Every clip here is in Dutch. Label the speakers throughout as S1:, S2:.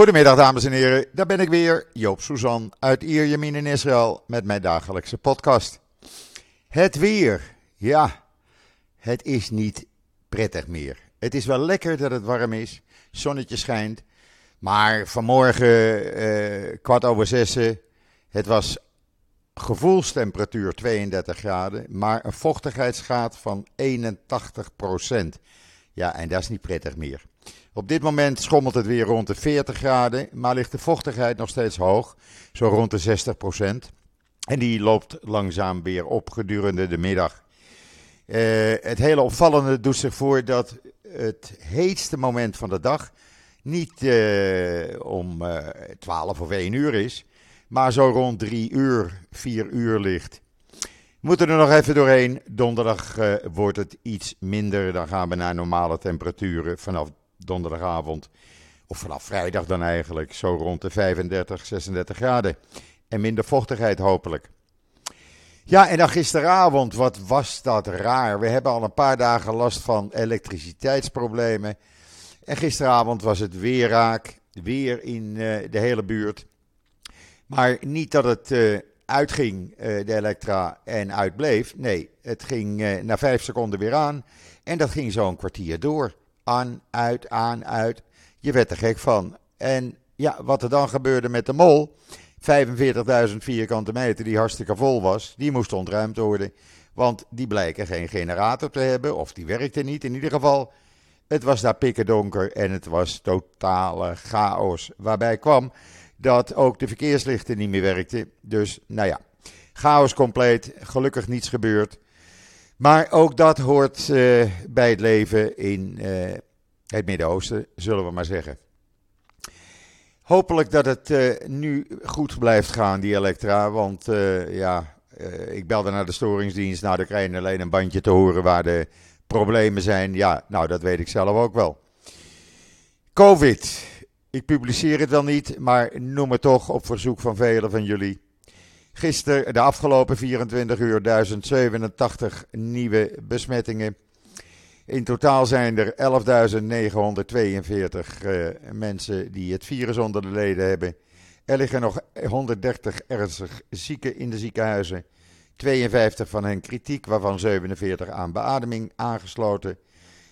S1: Goedemiddag dames en heren, daar ben ik weer, Joop Suzan uit Ierjemien in Israël met mijn dagelijkse podcast. Het weer, ja, het is niet prettig meer. Het is wel lekker dat het warm is, zonnetje schijnt, maar vanmorgen eh, kwart over zessen, het was gevoelstemperatuur 32 graden, maar een vochtigheidsgraad van 81% Ja, en dat is niet prettig meer. Op dit moment schommelt het weer rond de 40 graden, maar ligt de vochtigheid nog steeds hoog, zo rond de 60% En die loopt langzaam weer op gedurende de middag. Uh, het hele opvallende doet zich voor dat het heetste moment van de dag niet uh, om uh, eh, 12 of 1 uur is, maar zo rond 3 uur, 4 uur ligt. We moeten er nog even doorheen. Donderdag wordt het iets minder. Dan gaan we naar normale temperaturen vanaf donderdagavond. Of vanaf vrijdag dan eigenlijk. Zo rond de 35, 36 graden. En minder vochtigheid hopelijk. Ja, en dan gisteravond, wat was dat raar. We hebben al een paar dagen last van elektriciteitsproblemen. En gisteravond was het weer raak. Weer in uh, de hele buurt. Maar niet dat het uh, uitging, uh, de elektra, en uitbleef. Nee, het ging na vijf seconden weer aan. En dat ging zo een kwartier door aan, uit, aan, uit. Je werd er gek van. En ja, wat er dan gebeurde met de mol, 45.000 vierkante meter die hartstikke vol was, die moest ontruimd worden. Want die blijken geen generator te hebben, of die werkte niet. In ieder geval, het was daar pikken donker en het was totale chaos. Waarbij kwam dat ook de verkeerslichten niet meer werkten. Dus nou ja, chaos compleet, gelukkig niets gebeurd. Maar ook dat hoort uh, bij het leven in uh, het Midden-Oosten, zullen we maar zeggen. Hopelijk dat het uh, nu goed blijft gaan, die Elektra. Want ja, ik belde naar de storingsdienst. Nou, dan krijg je alleen een bandje te horen waar de problemen zijn. Ja, nou, dat weet ik zelf ook wel. COVID. Ik publiceer het wel niet, maar noem het toch op verzoek van velen van jullie. Gisteren, de afgelopen 24 uur, 1087 nieuwe besmettingen. In totaal zijn er 11.942 uh, mensen die het virus onder de leden hebben. Er liggen nog 130 ernstig zieken in de ziekenhuizen. 52 van hen kritiek, waarvan 47 aan beademing aangesloten.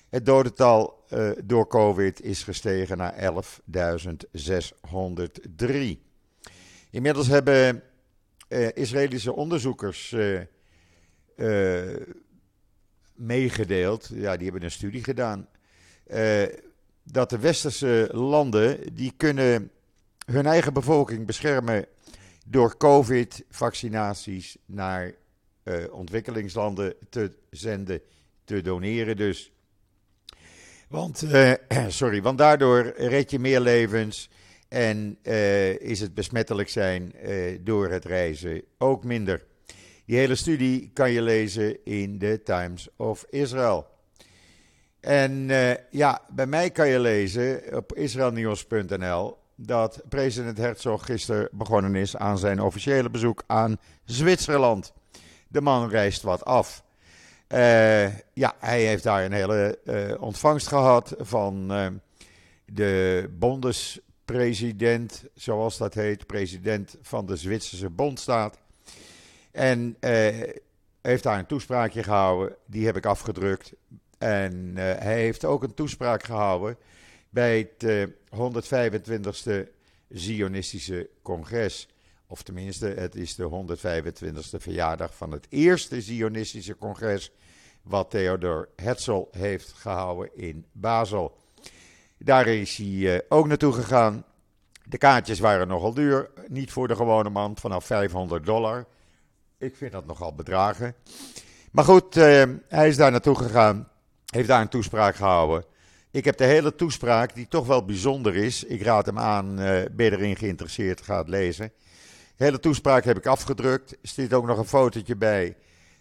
S1: Het dodental uh, door COVID is gestegen naar 11.603. Inmiddels hebben uh, Israëlische onderzoekers uh, uh, meegedeeld. Ja, die hebben een studie gedaan. dat de westerse landen die kunnen hun eigen bevolking beschermen door COVID-vaccinaties naar ontwikkelingslanden te zenden, te doneren dus. Want, sorry, want daardoor red je meer levens en uh, is het besmettelijk zijn uh, door het reizen ook minder. Die hele studie kan je lezen in de Times of Israel. En uh, ja, bij mij kan je lezen op israelnieuws.nl dat president Herzog gisteren begonnen is aan zijn officiële bezoek aan Zwitserland. De man reist wat af. ja, hij heeft daar een hele ontvangst gehad van de bondes president, zoals dat heet, president van de Zwitserse Bondstaat. En uh, heeft daar een toespraakje gehouden, die heb ik afgedrukt. En uh, hij heeft ook een toespraak gehouden bij het uh, eh, 125ste Zionistische congres. Of tenminste, het is de 125ste verjaardag van het eerste Zionistische congres. Wat Theodor Herzl heeft gehouden in Basel. Daar is hij eh, ook naartoe gegaan. De kaartjes waren nogal duur. Niet voor de gewone man, vanaf 500 dollar. Ik vind dat nogal bedragen. Maar goed, uh, hij is daar naartoe gegaan. Heeft daar een toespraak gehouden. Ik heb de hele toespraak, die toch wel bijzonder is. Ik raad hem aan, uh, ben erin geïnteresseerd, ga het lezen. De hele toespraak heb ik afgedrukt. Er zit ook nog een fotootje bij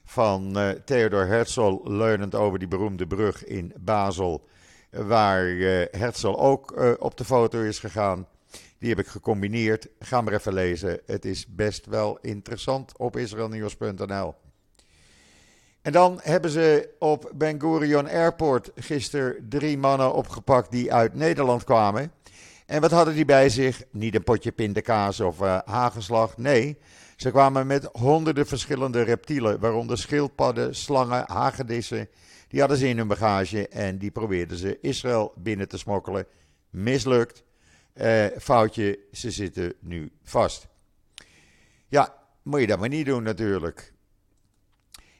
S1: van Theodor Herzl leunend over die beroemde brug in Basel waar uh, Herzl ook uh, op de foto is gegaan. Die heb ik gecombineerd. Ga maar even lezen. Het is best wel interessant op israelnieuws.nl. En dan hebben ze op Ben Gurion Airport gisteren drie mannen opgepakt die uit Nederland kwamen. En wat hadden die bij zich? Niet een potje pindakaas of uh. Nee, ze kwamen met honderden verschillende reptielen, waaronder schildpadden, slangen, hagedissen. Die hadden ze in hun bagage en die probeerden ze Israël binnen te smokkelen. Mislukt. Uh, foutje, ze zitten nu vast. Ja, moet je dat maar niet doen natuurlijk.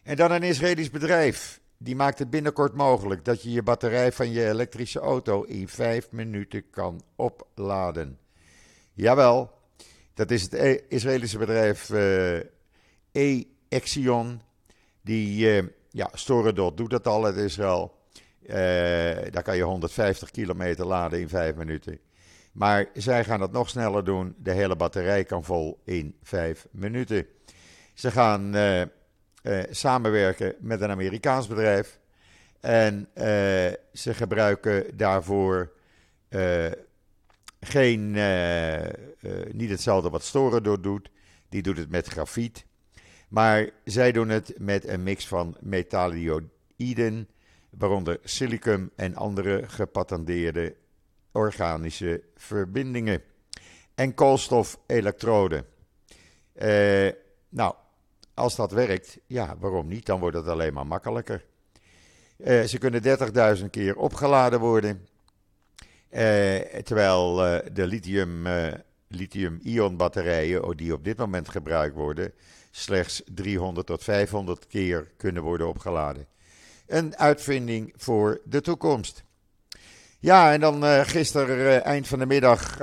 S1: En dan een Israëlisch bedrijf. Die maakt het binnenkort mogelijk dat je je batterij van je elektrische auto in vijf minuten kan opladen. Jawel, dat is het e- Israëlische bedrijf uh, E-Exion. Die, uh, ja, Storedot doet dat al uit Israël. Uh, daar kan je 150 kilometer laden in vijf minuten. Maar zij gaan het nog sneller doen. De hele batterij kan vol in vijf minuten. Ze gaan uh, samenwerken met een Amerikaans bedrijf. En ze gebruiken daarvoor geen, niet hetzelfde wat Storen doet. Die doet het met grafiet. Maar zij doen het met een mix van metallioïden, waaronder silicum en andere gepatenteerde organische verbindingen. En koolstofelektroden. nou, als dat werkt, ja, waarom niet? Dan wordt het alleen maar makkelijker. Uh, ze kunnen 30.000 keer opgeladen worden. Uh, terwijl uh, de lithium, lithium-ion batterijen, oh, die op dit moment gebruikt worden, slechts 300 tot 500 keer kunnen worden opgeladen. Een uitvinding voor de toekomst. Ja, en dan gisteren, eind van de middag,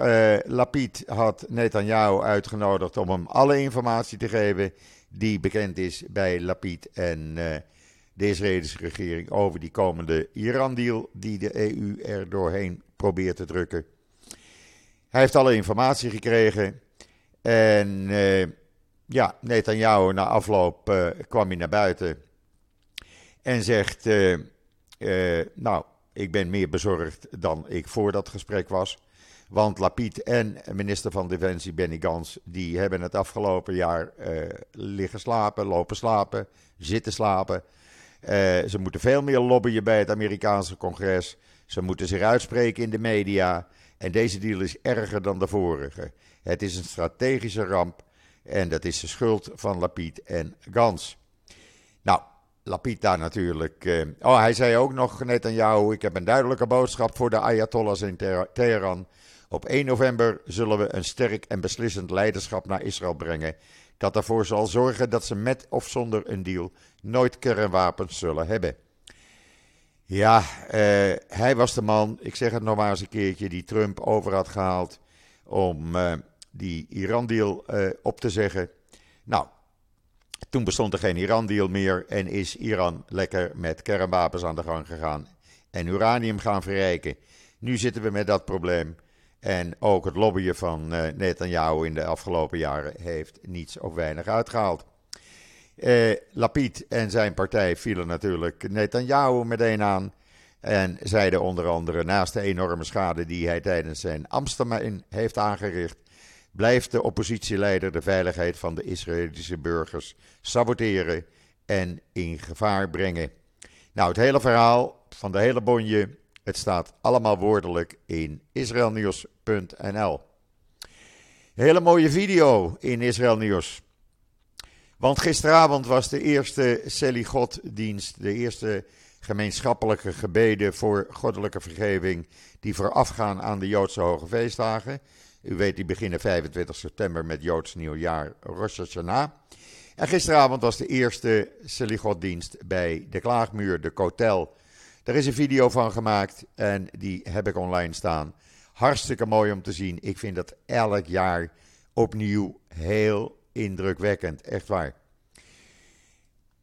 S1: Lapid had Netanyahu uitgenodigd om hem alle informatie te geven die bekend is bij Lapid en uh, de Israëlische regering over die komende Iran-deal die de EU er doorheen probeert te drukken. Hij heeft alle informatie gekregen en uh, ja, Netanyahu na afloop uh, kwam hij naar buiten en zegt, nou, ik ben meer bezorgd dan ik voor dat gesprek was. Want Lapid en minister van Defensie Benny Gans, die hebben het afgelopen jaar liggen slapen, lopen slapen, zitten slapen. Ze moeten veel meer lobbyen bij het Amerikaanse congres. Ze moeten zich uitspreken in de media. En deze deal is erger dan de vorige. Het is een strategische ramp. En dat is de schuld van Lapid en Gans. Nou, Lapid daar natuurlijk. Uh, oh, hij zei ook nog net aan jou: Ik heb een duidelijke boodschap voor de Ayatollahs in Teheran. Op 1 november zullen we een sterk en beslissend leiderschap naar Israël brengen. Dat ervoor zal zorgen dat ze met of zonder een deal nooit kernwapens zullen hebben. Ja, uh, hij was de man, ik zeg het nog maar eens een keertje, die Trump over had gehaald om uh, die Iran-deal uh, op te zeggen. Nou, toen bestond er geen Iran-deal meer en is Iran lekker met kernwapens aan de gang gegaan en uranium gaan verrijken. Nu zitten we met dat probleem. En ook het lobbyen van uh, Netanyahu in de afgelopen jaren heeft niets of weinig uitgehaald. Uh, Lapid en zijn partij vielen natuurlijk Netanyahu meteen aan. En zeiden onder andere, naast de enorme schade die hij tijdens zijn Amsterdam heeft aangericht, blijft de oppositieleider de veiligheid van de Israëlische burgers saboteren en in gevaar brengen. Nou, het hele verhaal van de hele bonje het staat allemaal woordelijk in israelnieuws.nl. Hele mooie video in Israël Nieuws. Want gisteravond was de eerste Seligot-dienst, de eerste gemeenschappelijke gebeden voor goddelijke vergeving, die voorafgaan aan de Joodse hoge feestdagen. U weet, die beginnen 25 september met Joods nieuwjaar Rosh Hashanah. En gisteravond was de eerste Seligot-dienst bij de Klaagmuur, de Kotel er is een video van gemaakt en die heb ik online staan. Hartstikke mooi om te zien. Ik vind dat elk jaar opnieuw heel indrukwekkend. Echt waar.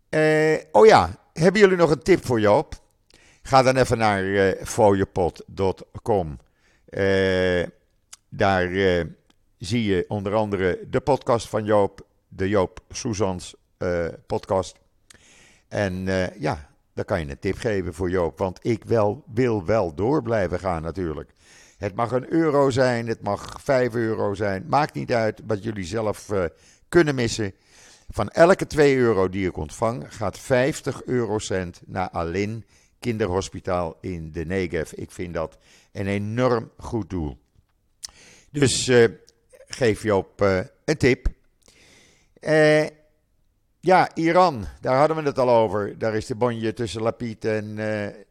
S1: Uh, oh ja, hebben jullie nog een tip voor Joop? Ga dan even naar uh, eh, fooiepot.com. eh, daar zie je onder andere de podcast van Joop, de Joop Soezans podcast. En ja, dan kan je een tip geven voor Joop. Want ik wel, wil wel door blijven gaan natuurlijk. Het mag een euro zijn, het mag 5 euro zijn. Maakt niet uit wat jullie zelf kunnen missen. Van elke 2 euro die ik ontvang, gaat 50 eurocent naar Alin Kinderhospitaal in de Negev. Ik vind dat een enorm goed doel. Dus uh, geef je op een tip. ja, Iran, daar hadden we het al over. Daar is de bonje tussen Lapid en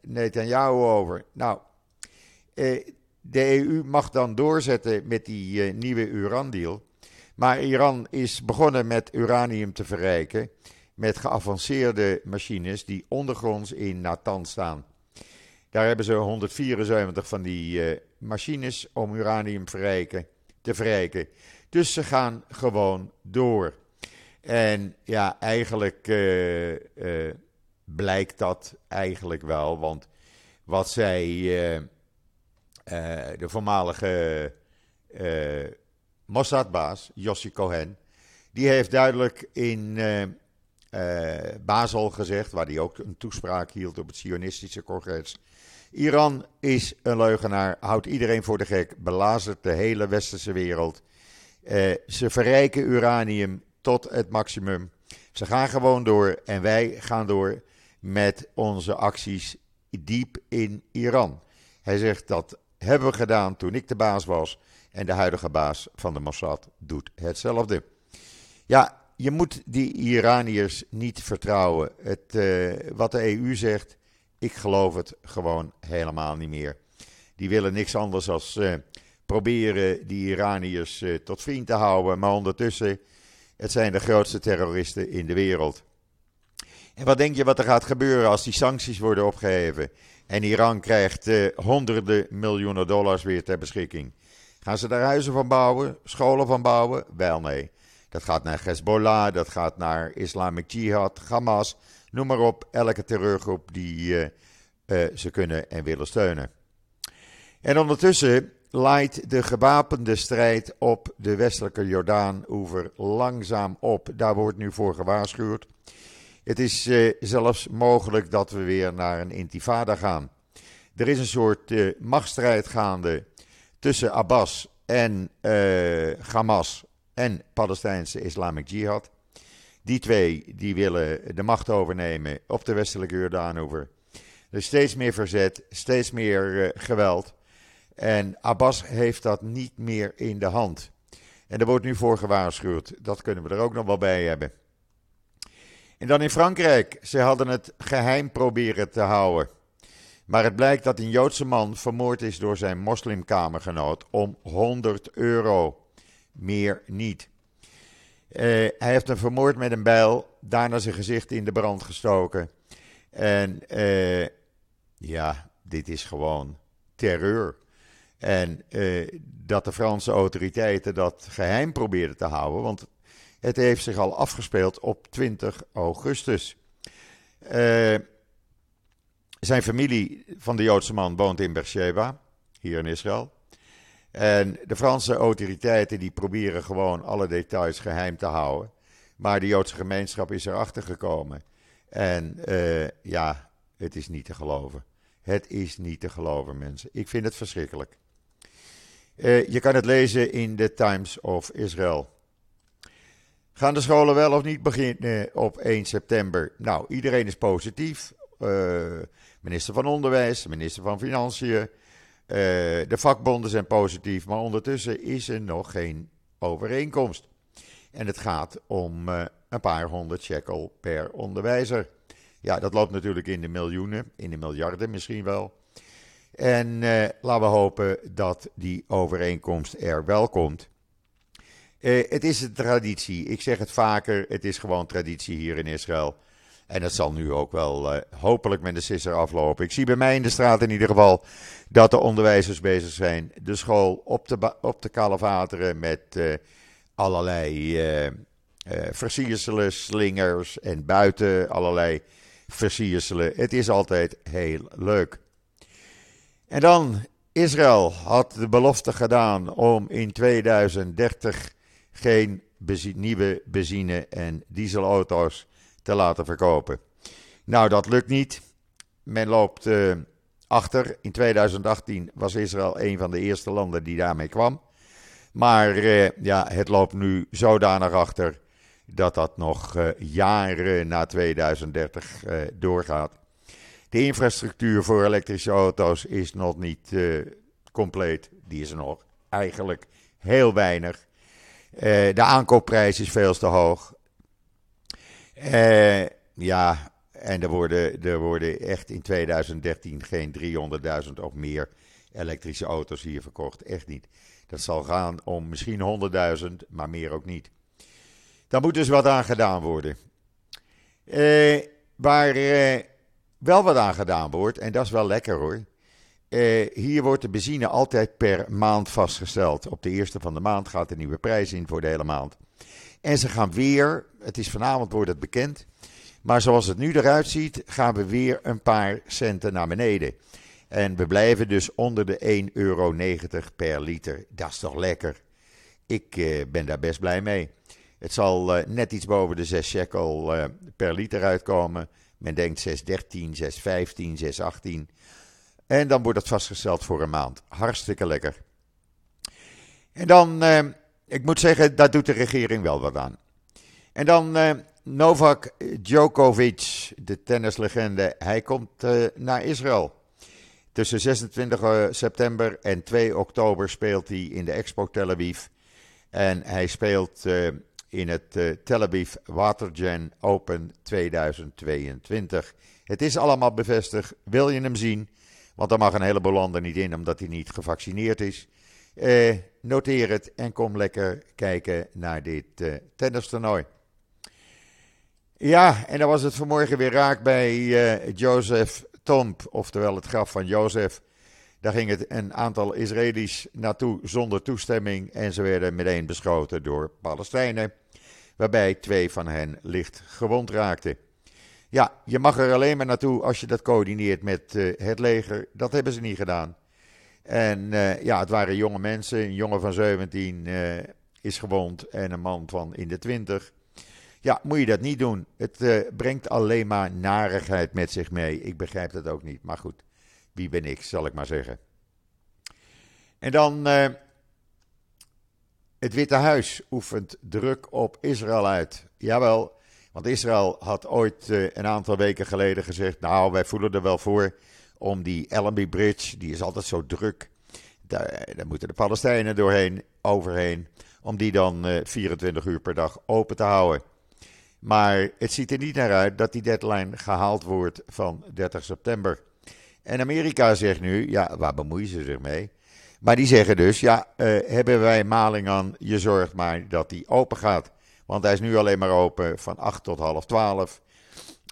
S1: Netanyahu over. Nou, de EU mag dan doorzetten met die nieuwe Iran-deal. Maar Iran is begonnen met uranium te verrijken met geavanceerde machines die ondergronds in Natanz staan. Daar hebben ze 174 van die uh, machines om uranium te verrijken. Dus ze gaan gewoon door. En ja, eigenlijk uh, uh, blijkt dat eigenlijk wel, want wat zei de voormalige Mossad-baas, Yossi Cohen, die heeft duidelijk in Basel gezegd, waar hij ook een toespraak hield op het Sionistische congres. Iran is een leugenaar, houdt iedereen voor de gek, belazert de hele westerse wereld. Uh, ze verrijken uranium tot het maximum. Ze gaan gewoon door en wij gaan door met onze acties diep in Iran. Hij zegt dat hebben we gedaan toen ik de baas was en de huidige baas van de Mossad doet hetzelfde. Ja, je moet die Iraniërs niet vertrouwen. Het, uh, wat de EU zegt, ik geloof het gewoon helemaal niet meer. Die willen niks anders dan uh, proberen die Iraniërs uh, tot vriend te houden. Maar ondertussen, het zijn de grootste terroristen in de wereld. En wat denk je wat er gaat gebeuren als die sancties worden opgeheven? En Iran krijgt honderden miljoenen dollars weer ter beschikking. Gaan ze daar huizen van bouwen, scholen van bouwen? Wel nee. Dat gaat naar Hezbollah, dat gaat naar Islamic Jihad, Hamas, noem maar op. Elke terreurgroep die uh, uh, ze kunnen en willen steunen. En ondertussen leidt de gewapende strijd op de westelijke Jordaan-oever langzaam op. Daar wordt nu voor gewaarschuwd. Het is uh, zelfs mogelijk dat we weer naar een intifada gaan. Er is een soort machtsstrijd gaande tussen Abbas en Hamas en Palestijnse Islamic Jihad. Die twee die willen de macht overnemen op de westelijke Jordaanoever. Er is steeds meer verzet, steeds meer uh, geweld. En Abbas heeft dat niet meer in de hand. En er wordt nu voor gewaarschuwd. Dat kunnen we er ook nog wel bij hebben. En dan in Frankrijk. Ze hadden het geheim proberen te houden. Maar het blijkt dat een Joodse man vermoord is door zijn moslimkamergenoot om 100 euro meer niet. Uh, hij heeft hem vermoord met een bijl, daarna zijn gezicht in de brand gestoken. En uh, ja, dit is gewoon terreur. En uh, dat de Franse autoriteiten dat geheim probeerden te houden, want het heeft zich al afgespeeld op 20 augustus. zijn familie van de Joodse man woont in Beersheba, hier in Israël. En de Franse autoriteiten die proberen gewoon alle details geheim te houden. Maar de Joodse gemeenschap is erachter gekomen. En uh, ja, het is niet te geloven. Het is niet te geloven, mensen. Ik vind het verschrikkelijk. Uh, je kan het lezen in de Times of Israel. Gaan de scholen wel of niet beginnen op 1 september? Nou, iedereen is positief. Uh, minister van Onderwijs, minister van Financiën, uh, de vakbonden zijn positief, maar ondertussen is er nog geen overeenkomst. En het gaat om uh, een paar honderd shekel per onderwijzer. Ja, dat loopt natuurlijk in de miljoenen, in de miljarden misschien wel. En uh, laten we hopen dat die overeenkomst er wel komt. het is een traditie. Ik zeg het vaker, het is gewoon traditie hier in Israël. En dat zal nu ook wel uh, hopelijk met de sisser aflopen. Ik zie bij mij in de straat in ieder geval dat de onderwijzers bezig zijn de school op te, op te kalevateren met uh, allerlei uh, versierselen, slingers en buiten allerlei versierselen. Het is altijd heel leuk. En dan, Israël had de belofte gedaan om in 2030 geen nieuwe benzine- en dieselauto's te laten verkopen. Nou, dat lukt niet. Men loopt uh, achter. In 2018 was Israël een van de eerste landen die daarmee kwam. Maar uh, ja, het loopt nu zodanig achter dat dat nog uh, jaren na 2030 doorgaat. De infrastructuur voor elektrische auto's is nog niet compleet. Die is er nog. eigenlijk heel weinig. de aankoopprijs is veel te hoog. Ja, en er worden, er worden echt in 2013 geen 300.000 of meer elektrische auto's hier verkocht. Echt niet. Dat zal gaan om misschien 100.000, maar meer ook niet. Daar moet dus wat aan gedaan worden. Eh, waar eh, wel wat aan gedaan wordt, en dat is wel lekker hoor. Eh, hier wordt de benzine altijd per maand vastgesteld. Op de eerste van de maand gaat de nieuwe prijs in voor de hele maand. En ze gaan weer, het is vanavond wordt het bekend, maar zoals het nu eruit ziet, gaan we weer een paar centen naar beneden. En we blijven dus onder de 1,90 euro per liter. Dat is toch lekker? Ik eh, ben daar best blij mee. Het zal uh, net iets boven de 6 shekel uh, per liter uitkomen. Men denkt 6,13, 6,15, 6,18. En dan wordt het vastgesteld voor een maand. Hartstikke lekker. En dan, ik moet zeggen, daar doet de regering wel wat aan. En dan Novak Djokovic, de tennislegende, hij komt naar Israël. Tussen 26 eh, september en 2 oktober speelt hij in de Expo Tel Aviv. En hij speelt in het Tel Aviv Watergen Open 2022. Het is allemaal bevestigd. Wil je hem zien? Want daar mag een heleboel landen niet in omdat hij niet gevaccineerd is. Uh, noteer het en kom lekker kijken naar dit uh, tennistoernooi. Ja, en dan was het vanmorgen weer raak bij uh, Joseph Tomb, oftewel het graf van Jozef. Daar ging een aantal Israëli's naartoe zonder toestemming en ze werden meteen beschoten door Palestijnen, waarbij twee van hen licht gewond raakten. Ja, je mag er alleen maar naartoe als je dat coördineert met het leger. Dat hebben ze niet gedaan. En uh, ja, het waren jonge mensen. Een jongen van 17 uh, eh, is gewond en een man van in de 20. Ja, moet je dat niet doen. Het uh, brengt alleen maar narigheid met zich mee. Ik begrijp dat ook niet. Maar goed, wie ben ik, zal ik maar zeggen. En dan. Het Witte Huis oefent druk op Israël uit. Jawel, want Israël had ooit een aantal weken geleden gezegd: Nou, wij voelen er wel voor om die Allenby Bridge, die is altijd zo druk. Daar, daar moeten de Palestijnen doorheen, overheen, om die dan 24 uur per dag open te houden. Maar het ziet er niet naar uit dat die deadline gehaald wordt van 30 september. En Amerika zegt nu, ja, waar bemoeien ze zich mee? Maar die zeggen dus, ja, uh, hebben wij maling aan, je zorgt maar dat die open gaat. Want hij is nu alleen maar open van 8 tot half 12.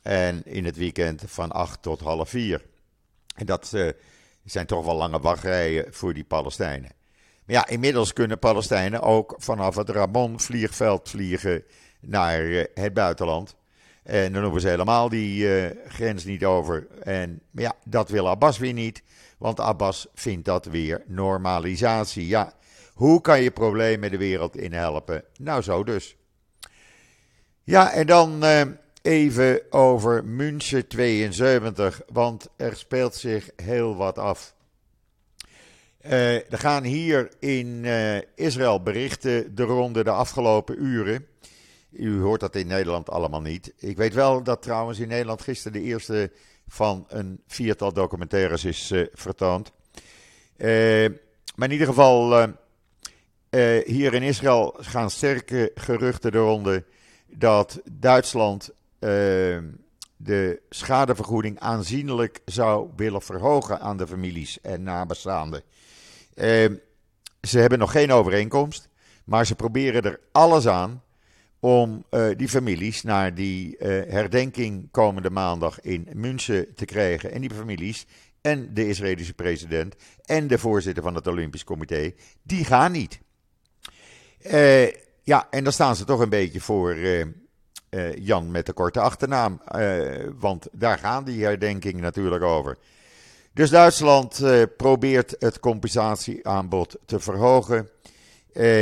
S1: En in het weekend van 8 tot half 4. En dat uh, zijn toch wel lange wachtrijen voor die Palestijnen. Maar ja, inmiddels kunnen Palestijnen ook vanaf het Ramon vliegveld vliegen naar eh, het buitenland. En dan hoeven ze helemaal die uh, grens niet over. En ja, dat wil Abbas weer niet. Want Abbas vindt dat weer normalisatie. Ja, hoe kan je problemen de wereld in helpen? Nou, zo dus. Ja, en dan even over München 72. Want er speelt zich heel wat af. Uh, er gaan hier in Israël berichten de ronde de afgelopen uren. U hoort dat in Nederland allemaal niet. Ik weet wel dat trouwens in Nederland gisteren de eerste van een viertal documentaires is uh, vertoond. Maar in ieder geval, hier in Israël gaan sterke geruchten eronder dat Duitsland de schadevergoeding aanzienlijk zou willen verhogen aan de families en nabestaanden. ze hebben nog geen overeenkomst, maar ze proberen er alles aan om uh, die families naar die uh, herdenking komende maandag in München te krijgen. En die families en de Israëlische president en de voorzitter van het Olympisch Comité, die gaan niet. Uh, ja, en dan staan ze toch een beetje voor Jan met de korte achternaam. want daar gaan die herdenkingen natuurlijk over. Dus Duitsland probeert het compensatieaanbod te verhogen.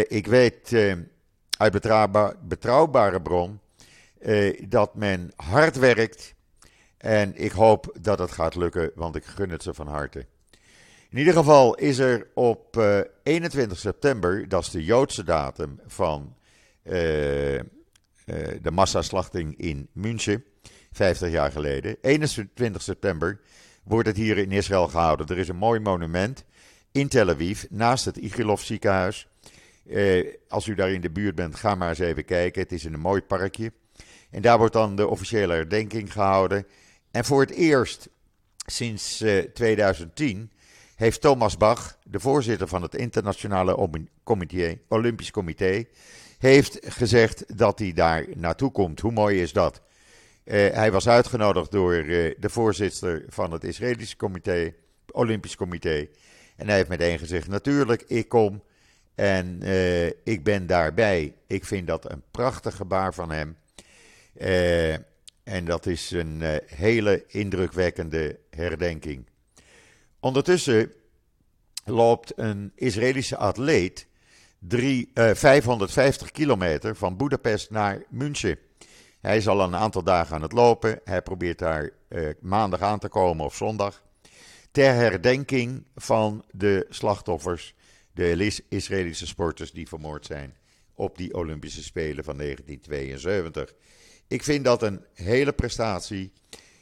S1: ik weet uit betrouwbare bron eh, dat men hard werkt. En ik hoop dat het gaat lukken, want ik gun het ze van harte. In ieder geval is er op uh, eh, 21 september, dat is de Joodse datum van de massaslachting in München, 50 jaar geleden. 21 september wordt het hier in Israël gehouden. Er is een mooi monument in Tel Aviv, naast het Igilov ziekenhuis. Eh, als u daar in de buurt bent, ga maar eens even kijken. Het is in een mooi parkje. En daar wordt dan de officiële herdenking gehouden. En voor het eerst sinds 2010 heeft Thomas Bach, de voorzitter van het Internationale Olympisch Comité, heeft gezegd dat hij daar naartoe komt. Hoe mooi is dat? Uh, hij was uitgenodigd door uh, de voorzitter van het Israëlische comité, Olympisch Comité. En hij heeft meteen gezegd: Natuurlijk, ik kom en uh, ik ben daarbij. Ik vind dat een prachtig gebaar van hem. en dat is een hele indrukwekkende herdenking. Ondertussen loopt een Israëlische atleet drie, 550 kilometer van Budapest naar München. Hij is al een aantal dagen aan het lopen. Hij probeert daar uh, maandag aan te komen of zondag. Ter herdenking van de slachtoffers, de Israëlische sporters die vermoord zijn op die Olympische Spelen van 1972. Ik vind dat een hele prestatie.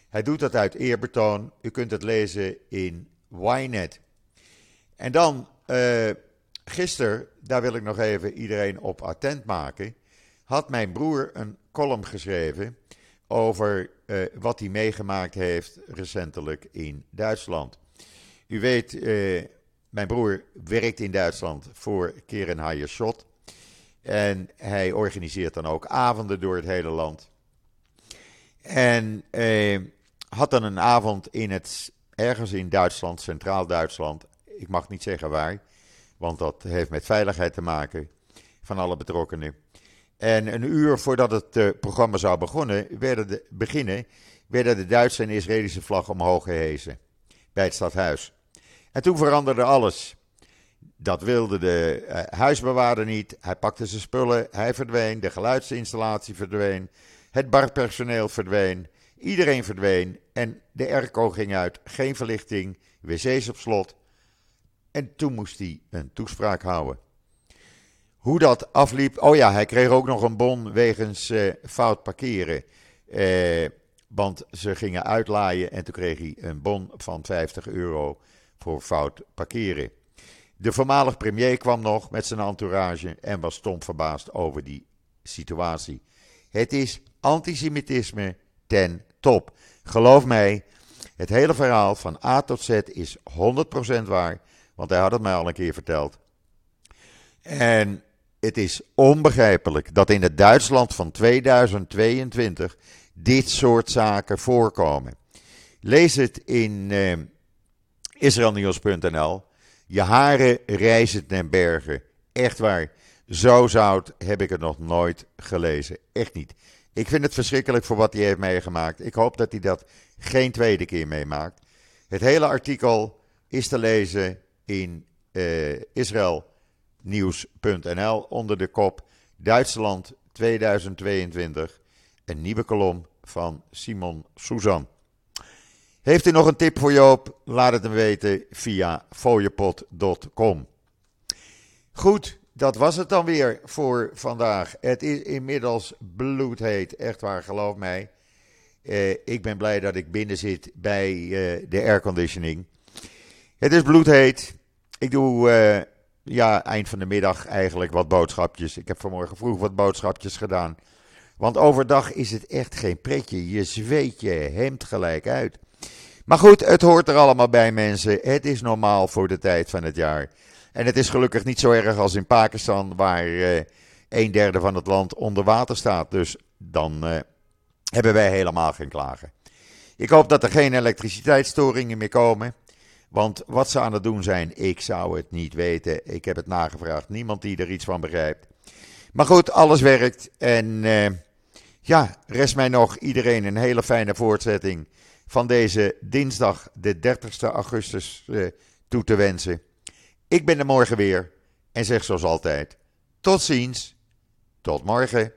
S1: Hij doet dat uit eerbetoon. U kunt het lezen in Ynet. En dan, uh, gisteren, daar wil ik nog even iedereen op attent maken, had mijn broer een column geschreven over uh, wat hij meegemaakt heeft recentelijk in Duitsland. U weet, uh, mijn broer werkt in Duitsland voor Keren Schott. En hij organiseert dan ook avonden door het hele land. En uh, had dan een avond in het, ergens in Duitsland, Centraal Duitsland. Ik mag niet zeggen waar, want dat heeft met veiligheid te maken van alle betrokkenen. En een uur voordat het uh, programma zou begonnen, werden de, beginnen, werden de Duitse en Israëlische vlag omhoog gehezen bij het stadhuis. En toen veranderde alles. Dat wilde de uh, huisbewaarder niet. Hij pakte zijn spullen, hij verdween, de geluidsinstallatie verdween, het barpersoneel verdween, iedereen verdween en de airco ging uit. Geen verlichting, wc's op slot. En toen moest hij een toespraak houden. Hoe dat afliep. Oh ja, hij kreeg ook nog een bon wegens uh, fout parkeren. Uh, want ze gingen uitlaaien en toen kreeg hij een bon van 50 euro voor fout parkeren. De voormalig premier kwam nog met zijn entourage en was stom verbaasd over die situatie. Het is antisemitisme ten top. Geloof mij, het hele verhaal van A tot Z is 100% waar, want hij had het mij al een keer verteld. En het is onbegrijpelijk dat in het Duitsland van 2022 dit soort zaken voorkomen. Lees het in eh, israelnieuws.nl. Je haren reizen ten bergen. Echt waar. Zo zout heb ik het nog nooit gelezen. Echt niet. Ik vind het verschrikkelijk voor wat hij heeft meegemaakt. Ik hoop dat hij dat geen tweede keer meemaakt. Het hele artikel is te lezen in uh, Israël nieuws.nl onder de kop Duitsland 2022. Een nieuwe kolom van Simon Suzan. Heeft u nog een tip voor Joop? Laat het hem weten via fooiepot.com. Goed, dat was het dan weer voor vandaag. Het is inmiddels bloedheet, echt waar, geloof mij. Eh, ik ben blij dat ik binnen zit bij uh, de airconditioning. Het is bloedheet. Ik doe uh, ja, eind van de middag eigenlijk wat boodschapjes. Ik heb vanmorgen vroeg wat boodschapjes gedaan. Want overdag is het echt geen pretje. Je zweet je hemd gelijk uit. Maar goed, het hoort er allemaal bij, mensen. Het is normaal voor de tijd van het jaar. En het is gelukkig niet zo erg als in Pakistan, waar eh, een derde van het land onder water staat. Dus dan eh, hebben wij helemaal geen klagen. Ik hoop dat er geen elektriciteitsstoringen meer komen. Want wat ze aan het doen zijn, ik zou het niet weten. Ik heb het nagevraagd. Niemand die er iets van begrijpt. Maar goed, alles werkt. En uh, ja, rest mij nog iedereen een hele fijne voortzetting van deze dinsdag, de 30 augustus, uh, toe te wensen. Ik ben er morgen weer en zeg zoals altijd: tot ziens, tot morgen.